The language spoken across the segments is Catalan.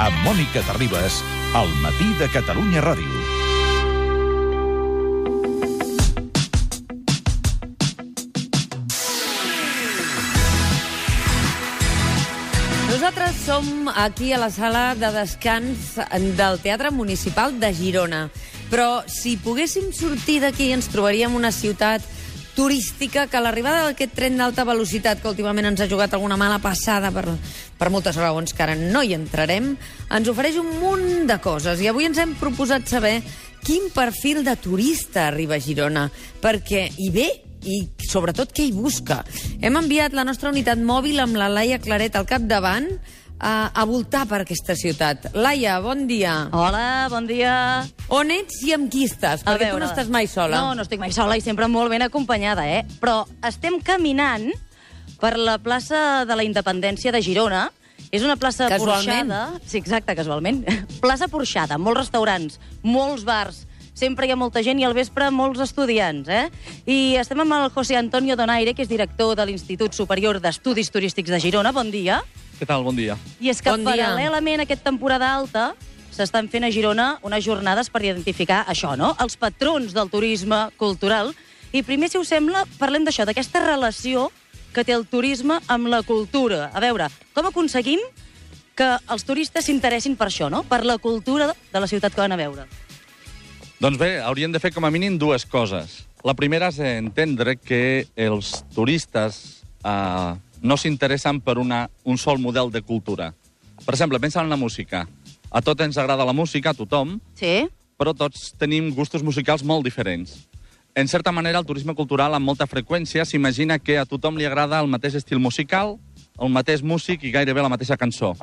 amb Mònica Terribas, al matí de Catalunya Ràdio. Nosaltres som aquí a la sala de descans del Teatre Municipal de Girona. Però si poguéssim sortir d'aquí ens trobaríem una ciutat turística que l'arribada d'aquest tren d'alta velocitat que últimament ens ha jugat alguna mala passada per, per moltes raons que ara no hi entrarem, ens ofereix un munt de coses. I avui ens hem proposat saber quin perfil de turista arriba a Girona, perquè hi ve i sobretot què hi busca. Hem enviat la nostra unitat mòbil amb la Laia Claret al capdavant a, a voltar per aquesta ciutat. Laia, bon dia. Hola, bon dia. On ets i amb qui estàs? A Perquè veure, tu no estàs mai sola. No, no estic mai sola i sempre molt ben acompanyada, eh? Però estem caminant per la plaça de la Independència de Girona. És una plaça Casualment. porxada... Sí, exacte, casualment. plaça porxada, molts restaurants, molts bars, sempre hi ha molta gent i al vespre molts estudiants, eh? I estem amb el José Antonio Donaire, que és director de l'Institut Superior d'Estudis Turístics de Girona. Bon dia. Què tal? Bon dia. I és que Bon paral·lelament a aquesta temporada alta s'estan fent a Girona unes jornades per identificar això, no? Els patrons del turisme cultural. I primer, si us sembla, parlem d'això, d'aquesta relació que té el turisme amb la cultura. A veure, com aconseguim que els turistes s'interessin per això, no? Per la cultura de la ciutat que van a veure. Doncs bé, hauríem de fer com a mínim dues coses. La primera és entendre que els turistes eh, no s'interessen per una, un sol model de cultura. Per exemple, pensa en la música. A tot ens agrada la música, a tothom, Sí? però tots tenim gustos musicals molt diferents. En certa manera, el turisme cultural, amb molta freqüència, s'imagina que a tothom li agrada el mateix estil musical, el mateix músic i gairebé la mateixa cançó.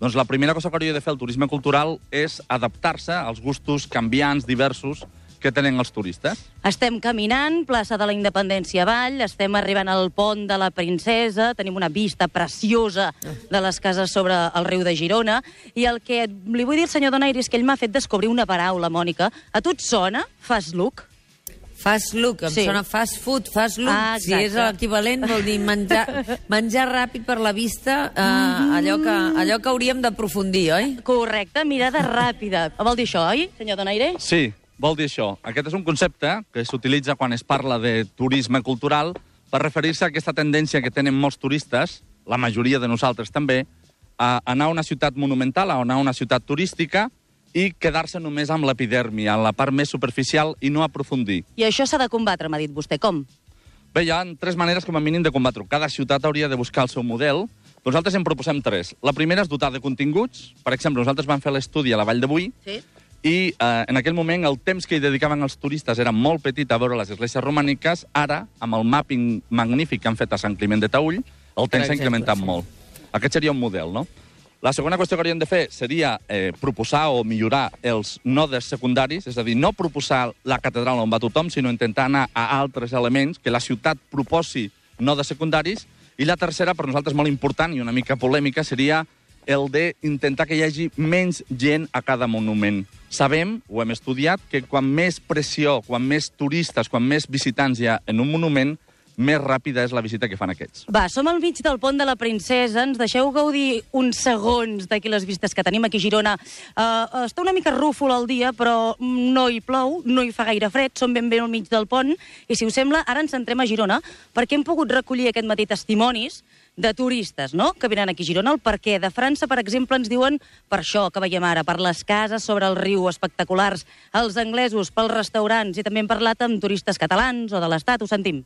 Doncs la primera cosa que hauria de fer el turisme cultural és adaptar-se als gustos canviants, diversos, que tenen els turistes. Estem caminant, plaça de la Independència avall, estem arribant al pont de la Princesa, tenim una vista preciosa de les cases sobre el riu de Girona, i el que li vull dir al senyor Donaire és que ell m'ha fet descobrir una paraula, Mònica. A tu et sona fast look? Fast look, em Sí. sona fast food, fast look. Ah, si és l'equivalent, vol dir menjar, menjar ràpid per la vista, eh, Mm-hmm. allò, que, allò que hauríem d'aprofundir, oi? Correcte, mirada ràpida. Vol dir això, oi, senyor Donaire? Sí, vol dir això. Aquest és un concepte que s'utilitza quan es parla de turisme cultural per referir-se a aquesta tendència que tenen molts turistes, la majoria de nosaltres també, a anar a una ciutat monumental, a anar a una ciutat turística i quedar-se només amb l'epidèrmia, en la part més superficial, i no aprofundir. I això s'ha de combatre, m'ha dit vostè. Com? Bé, hi ha tres maneres com a mínim de combatre-ho. Cada ciutat hauria de buscar el seu model. Nosaltres en proposem tres. La primera és dotar de continguts. Per exemple, nosaltres vam fer l'estudi a la Vall de Boí, Sí. I eh, en aquell moment el temps que hi dedicaven els turistes era molt petit a veure les esglésies romàniques. Ara, amb el mapping magnífic que han fet a Sant Climent de Taüll, el temps s'ha incrementat sí. molt. Aquest seria un model, no? La segona qüestió que hauríem de fer seria eh, proposar o millorar els nodes secundaris, és a dir, no proposar la catedral on va tothom, sinó intentar anar a altres elements, que la ciutat proposi nodes secundaris. I la tercera, per nosaltres molt important i una mica polèmica, seria el d'intentar que hi hagi menys gent a cada monument. Sabem, ho hem estudiat, que quan més pressió, quan més turistes, quan més visitants hi ha en un monument, més ràpida és la visita que fan aquests. Va, som al mig del pont de la Princesa. Ens deixeu gaudir uns segons d'aquí les vistes que tenim aquí a Girona. Uh, està una mica rúfol el dia, però no hi plou, no hi fa gaire fred, som ben bé al mig del pont. I si us sembla, ara ens centrem a Girona, perquè hem pogut recollir aquest matí testimonis de turistes, no?, que venen aquí a Girona. El perquè de França, per exemple, ens diuen per això que veiem ara, per les cases sobre el riu espectaculars, els anglesos pels restaurants, i també hem parlat amb turistes catalans o de l'Estat, ho sentim.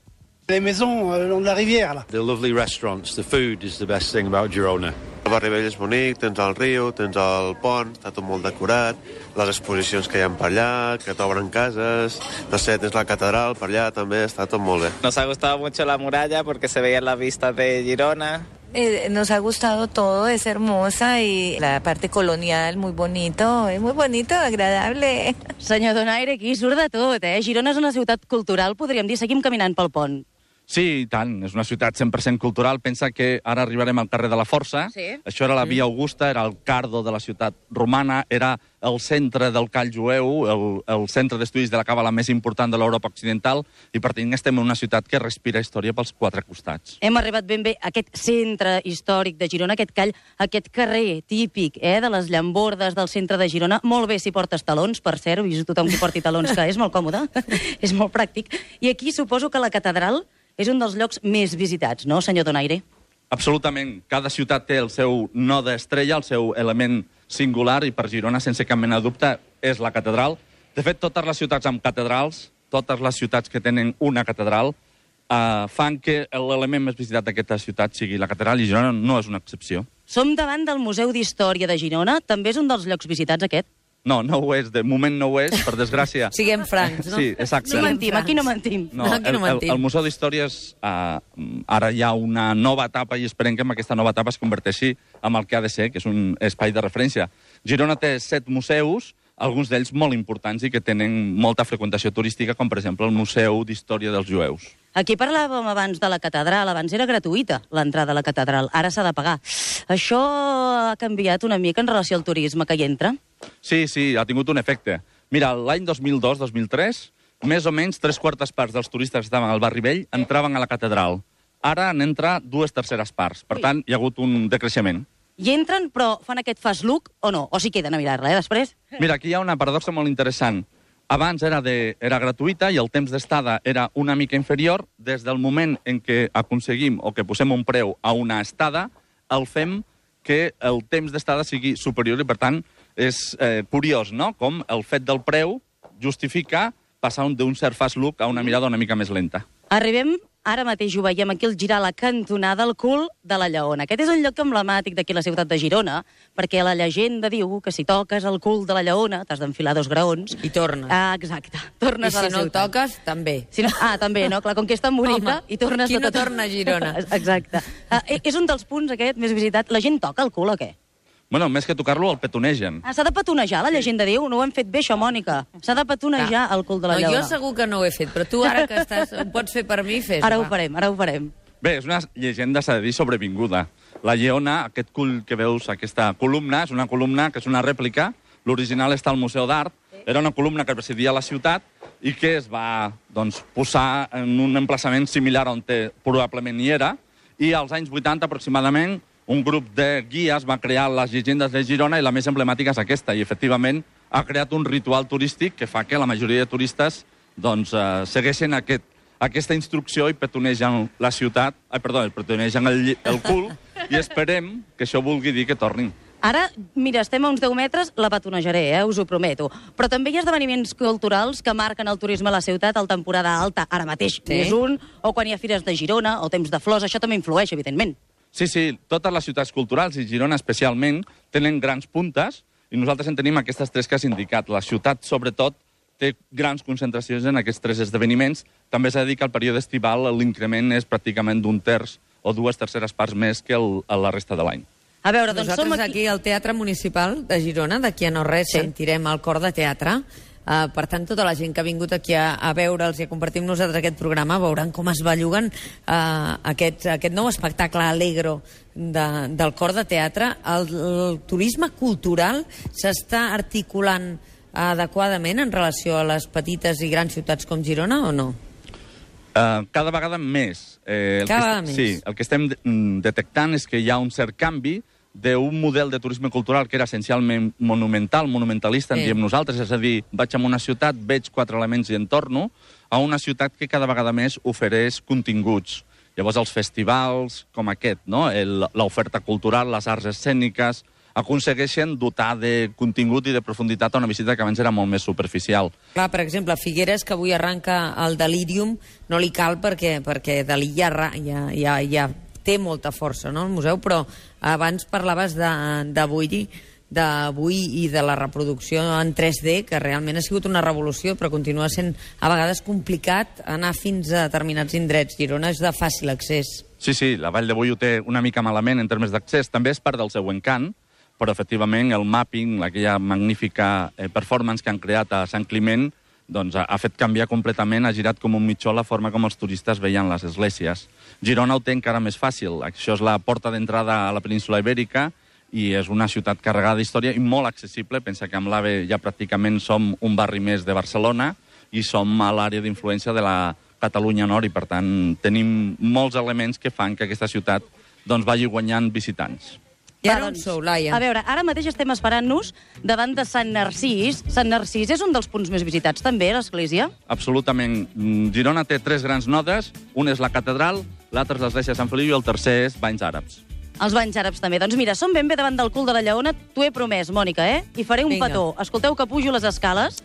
Les maisons euh, le long de la rivière, là. The lovely restaurants, the food is the best thing about Girona. El barri vell és bonic, tens el riu, tens el pont, està tot molt decorat, les exposicions que hi ha per allà, que t'obren cases, no sé, tens la catedral per allà també, està tot molt bé. Nos ha gustado mucho la muralla porque se veía la vista de Girona. Eh, nos ha gustado todo, es hermosa y la parte colonial muy bonito, es muy bonito, agradable. Senyor Donaire, aquí surt de tot, eh? Girona és una ciutat cultural, podríem dir. Seguim caminant pel pont. Sí, i tant. És una ciutat 100% cultural. Pensa que ara arribarem al carrer de la Força. Sí. Això era la Via Augusta, era el cardo de la ciutat romana, era el centre del call jueu, el, el centre d'estudis de la càbala més important de l'Europa occidental, i per tant estem en una ciutat que respira història pels quatre costats. Hem arribat ben bé a aquest centre històric de Girona, aquest call, aquest carrer típic eh, de les llambordes del centre de Girona. Molt bé si portes talons, per cert, vist tothom que porti talons, que és molt còmode, és molt pràctic. I aquí suposo que la catedral és un dels llocs més visitats, no, senyor Donaire? Absolutament. Cada ciutat té el seu node estrella, el seu element singular, i per Girona, sense cap mena de dubte, és la catedral. De fet, totes les ciutats amb catedrals, totes les ciutats que tenen una catedral, eh, fan que l'element més visitat d'aquesta ciutat sigui la catedral, i Girona no és una excepció. Som davant del Museu d'Història de Girona. També és un dels llocs visitats, aquest? No, no ho és. De moment no ho és, per desgràcia. Siguem francs, no? Sí, exacte. No mentim, aquí no mentim. No, Aquí no el, el, mentim. el Museu d'Històries, uh, ara hi ha una nova etapa i esperem que en aquesta nova etapa es converteixi en el que ha de ser, que és un espai de referència. Girona té set museus, alguns d'ells molt importants i que tenen molta freqüentació turística, com per exemple el Museu d'Història dels Jueus. Aquí parlàvem abans de la catedral, abans era gratuïta l'entrada a la catedral, ara s'ha de pagar. Això ha canviat una mica en relació al turisme que hi entra? Sí, sí, ha tingut un efecte. Mira, l'any 2002-2003, més o menys tres quartes parts dels turistes que estaven al barri vell entraven a la catedral. Ara n'entra dues terceres parts. Per tant, hi ha hagut un decreixement. Hi entren, però fan aquest fast look o no? O s'hi queden a mirar-la, eh, després? Mira, aquí hi ha una paradoxa molt interessant. Abans era, de, era gratuïta i el temps d'estada era una mica inferior. Des del moment en què aconseguim o que posem un preu a una estada, el fem que el temps d'estada sigui superior i, per tant, és eh, curiós, no?, com el fet del preu justifica passar un- d'un cert fast look a una mirada una mica més lenta. Arribem, ara mateix ho veiem aquí, al girar la cantonada, el cul de la Lleona. Aquest és un lloc emblemàtic d'aquí a la ciutat de Girona, perquè la llegenda diu que si toques el cul de la Lleona t'has d'enfilar dos graons. I tornes. Ah, exacte. I Tornes a si la no el toques, també. Si no, ah, també, no? Clar, com que és tan bonica Home, i tornes... qui no tot- torna a Girona? Exacte. Ah, eh, és un dels punts aquest més visitat. La gent toca el cul o què? Bueno, més que tocar-lo, el petonegen. Ah, s'ha de petonejar, la llegenda diu. No ho hem fet bé, això, Mònica. S'ha de petonejar el cul de la no, Lleona. jo segur que no ho he fet, però tu ara que estàs, ho pots fer per mi, fes Ara ho farem, ara ho farem. Bé, és una llegenda, s'ha de dir, sobrevinguda. La lleona, aquest cul que veus, aquesta columna, és una columna que és una rèplica. L'original està al Museu d'Art. Era una columna que presidia la ciutat i que es va doncs, posar en un emplaçament similar on té, probablement hi era. I als anys 80, aproximadament, un grup de guies va crear les llegendes de Girona i la més emblemàtica és aquesta. I, efectivament, ha creat un ritual turístic que fa que la majoria de turistes doncs, eh, segueixen aquest, aquesta instrucció i petonegen la ciutat, ai, perdó, petonegen el, el cul i esperem que això vulgui dir que tornin. Ara, mira, estem a uns 10 metres, la petonejaré, eh, us ho prometo. Però també hi ha esdeveniments culturals que marquen el turisme a la ciutat al temporada alta, ara mateix Sí. és un, o quan hi ha fires de Girona, o temps de flors, això també influeix, evidentment. Sí, sí, totes les ciutats culturals, i Girona especialment, tenen grans puntes, i nosaltres en tenim aquestes tres que has indicat. La ciutat, sobretot, té grans concentracions en aquests tres esdeveniments. També s'ha de dir que al període estival l'increment és pràcticament d'un terç o dues terceres parts més que el, a la resta de l'any. A veure, doncs Nosaltres som aquí... aquí al Teatre Municipal de Girona, d'aquí a no res, Sí. sí. sentirem el cor de teatre. Uh, per tant, tota la gent que ha vingut aquí a, a veure'ls i a compartir amb nosaltres aquest programa veuran com es belluguen uh, aquest, aquest nou espectacle alegro de, del cor de teatre. El, el turisme cultural s'està articulant adequadament en relació a les petites i grans ciutats com Girona o no? Uh, cada vegada més. Eh, el Cada que vegada més. Sí, el que estem mm, detectant és que hi ha un cert canvi d'un model de turisme cultural que era essencialment monumental, monumentalista, en Sí. diem nosaltres, és a dir, vaig a una ciutat, veig quatre elements i en torno, a una ciutat que cada vegada més ofereix continguts. Llavors, els festivals com aquest, no? L'oferta cultural, les arts escèniques, aconsegueixen dotar de contingut i de profunditat a una visita que abans era molt més superficial. Clar, per exemple, Figueres, que avui arranca el Delirium, no li cal perquè, perquè Dalí ja, ja, ja, ja té molta força, no?, el museu, però abans parlaves d'avui d'avui i de la reproducció en 3D, que realment ha sigut una revolució, però continua sent a vegades complicat anar fins a determinats indrets. Girona és de fàcil accés. Sí, sí, la Vall de ho té una mica malament en termes d'accés. També és part del seu encant, però efectivament el mapping, aquella magnífica eh, performance que han creat a Sant Climent, doncs, ha, fet canviar completament, ha girat com un mitjó la forma com els turistes veien les esglésies. Girona ho té encara més fàcil. Això és la porta d'entrada a la península Ibèrica i és una ciutat carregada d'història i molt accessible. Pensa que amb l'AVE ja pràcticament som un barri més de Barcelona i som a l'àrea d'influència de la Catalunya Nord i, per tant, tenim molts elements que fan que aquesta ciutat doncs, vagi guanyant visitants. I ara Va, on doncs, sou, Laia? A veure, ara mateix estem esperant-nos davant de Sant Narcís. Sant Narcís és un dels punts més visitats, també, a l'església? Absolutament. Mm, Girona té tres grans nodes. Un és la catedral, l'altre és l'església de Sant Feliu i el tercer és Banys Àrabs. Els banys àrabs també. Doncs mira, som ben bé davant del cul de la lleona. T'ho he promès, Mònica, eh? I faré un Vinga. petó. Escolteu que pujo les escales.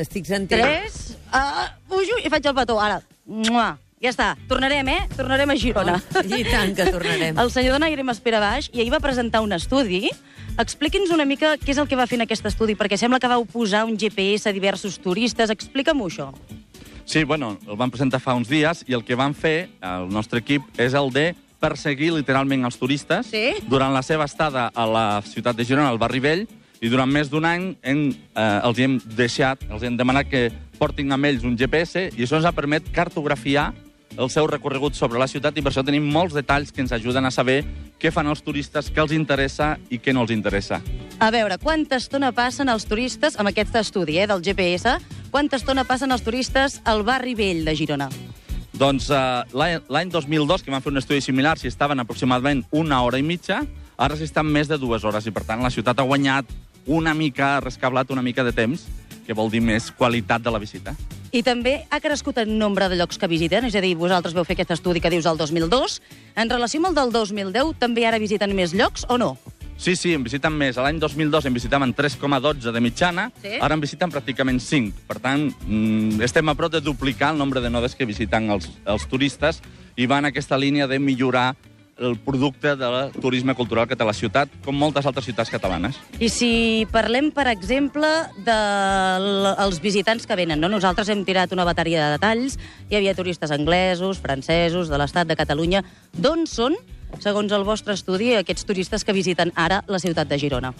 Estic sentint. Tres, uh, pujo i faig el petó. Ara, mua. Ja està. Tornarem, eh? Tornarem a Girona. Oh, I tant que tornarem. El senyor Donaire m'espera baix i ahir va presentar un estudi. Expliqui'ns una mica què és el que va fer en aquest estudi, perquè sembla que vau posar un GPS a diversos turistes. Explica'm això. Sí, bueno, el van presentar fa uns dies i el que van fer, el nostre equip, és el de perseguir literalment els turistes Sí? durant la seva estada a la ciutat de Girona, al barri vell, i durant més d'un any hem, eh, els hem deixat, els hem demanat que portin amb ells un GPS i això ens ha permet cartografiar el seu recorregut sobre la ciutat i per això tenim molts detalls que ens ajuden a saber què fan els turistes, què els interessa i què no els interessa. A veure, quanta estona passen els turistes, amb aquest estudi eh, del GPS, quanta estona passen els turistes al barri vell de Girona? Doncs eh, l'any l'any 2002, que van fer un estudi similar, si estaven aproximadament una hora i mitja, ara s'hi estan més de dues hores, i per tant la ciutat ha guanyat una mica, ha rescablat una mica de temps, que vol dir més qualitat de la visita. I també ha crescut el nombre de llocs que visiten, és a dir, vosaltres veu fer aquest estudi que dius el 2002. En relació amb el del 2010, també ara visiten més llocs o no? Sí, sí, en visiten més. L'any 2002 en visitaven 3,12 de mitjana, Sí? ara en visiten pràcticament 5. Per tant, mm, estem a prop de duplicar el nombre de nodes que visiten els, els turistes i va en aquesta línia de millorar el producte del turisme cultural que té la ciutat, com moltes altres ciutats catalanes. I si parlem, per exemple, dels visitants que venen, no? Nosaltres hem tirat una bateria de detalls, hi havia turistes anglesos, francesos, de l'estat de Catalunya. D'on són, segons el vostre estudi, aquests turistes que visiten ara la ciutat de Girona?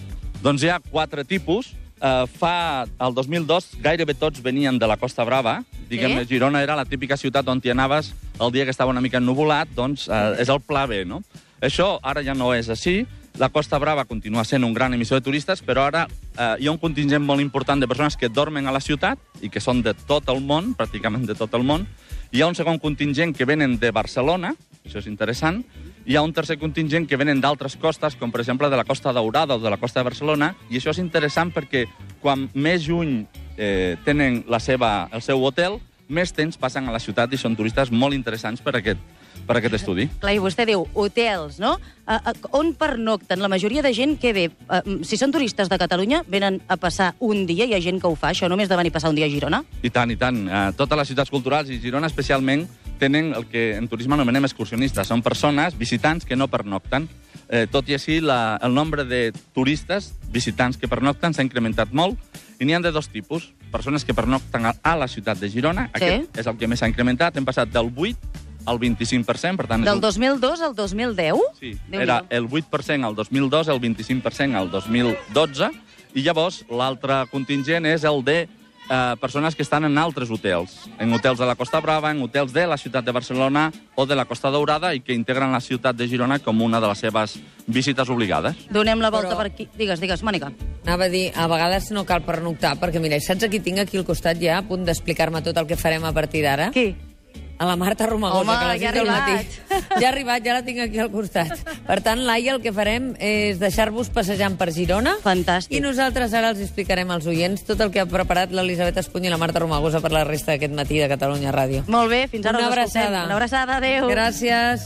Doncs hi ha quatre tipus. Uh, fa el 2002 gairebé tots venien de la Costa Brava. Diguem-ne, Sí? Girona era la típica ciutat on t'hi anaves el dia que estava una mica ennuvolat, doncs uh, és el pla B, no? Això ara ja no és així. La Costa Brava continua sent un gran emissor de turistes, però ara eh, hi ha un contingent molt important de persones que dormen a la ciutat i que són de tot el món, pràcticament de tot el món. Hi ha un segon contingent que venen de Barcelona, això és interessant. Hi ha un tercer contingent que venen d'altres costes, com per exemple de la Costa Daurada o de la Costa de Barcelona, i això és interessant perquè quan més juny eh, tenen la seva, el seu hotel, més temps passen a la ciutat i són turistes molt interessants per aquest, per aquest estudi. Clar, i vostè diu hotels, no? A, a, on pernocten? La majoria de gent que ve, a, si són turistes de Catalunya, venen a passar un dia, hi ha gent que ho fa, això només de venir a passar un dia a Girona? I tant, i tant. Eh, totes les ciutats culturals, i Girona especialment, tenen el que en turisme anomenem excursionistes. Són persones, visitants, que no pernocten. Eh, tot i així, la, el nombre de turistes, visitants que pernocten, s'ha incrementat molt, i n'hi ha de dos tipus. Persones que pernocten a, a la ciutat de Girona, Sí. aquest és el que més s'ha incrementat, hem passat del 8 al 25%, per tant... Del un- 2002 al 2010? Sí, Déu-n'hi-do. era el 8% al 2002, el 25% al 2012, i llavors l'altre contingent és el de eh, persones que estan en altres hotels, en hotels de la Costa Brava, en hotels de la ciutat de Barcelona o de la Costa Daurada i que integren la ciutat de Girona com una de les seves visites obligades. Donem la volta Però- per aquí. Digues, digues, Mònica. Anava a dir, a vegades no cal pernoctar, perquè mira, saps qui tinc aquí al costat ja, a punt d'explicar-me tot el que farem a partir d'ara? Qui? A la Marta Romagosa, Home, que a les ja ha 6 del matí. arribat. Ja ha arribat, ja la tinc aquí al costat. Per tant, Laia, el que farem és deixar-vos passejant per Girona. Fantàstic. I nosaltres ara els explicarem als oients tot el que ha preparat l'Elisabet Espuny i la Marta Romagosa per la resta d'aquest matí de Catalunya Ràdio. Molt bé, fins ara Una abraçada. Una abraçada, adeu. Gràcies.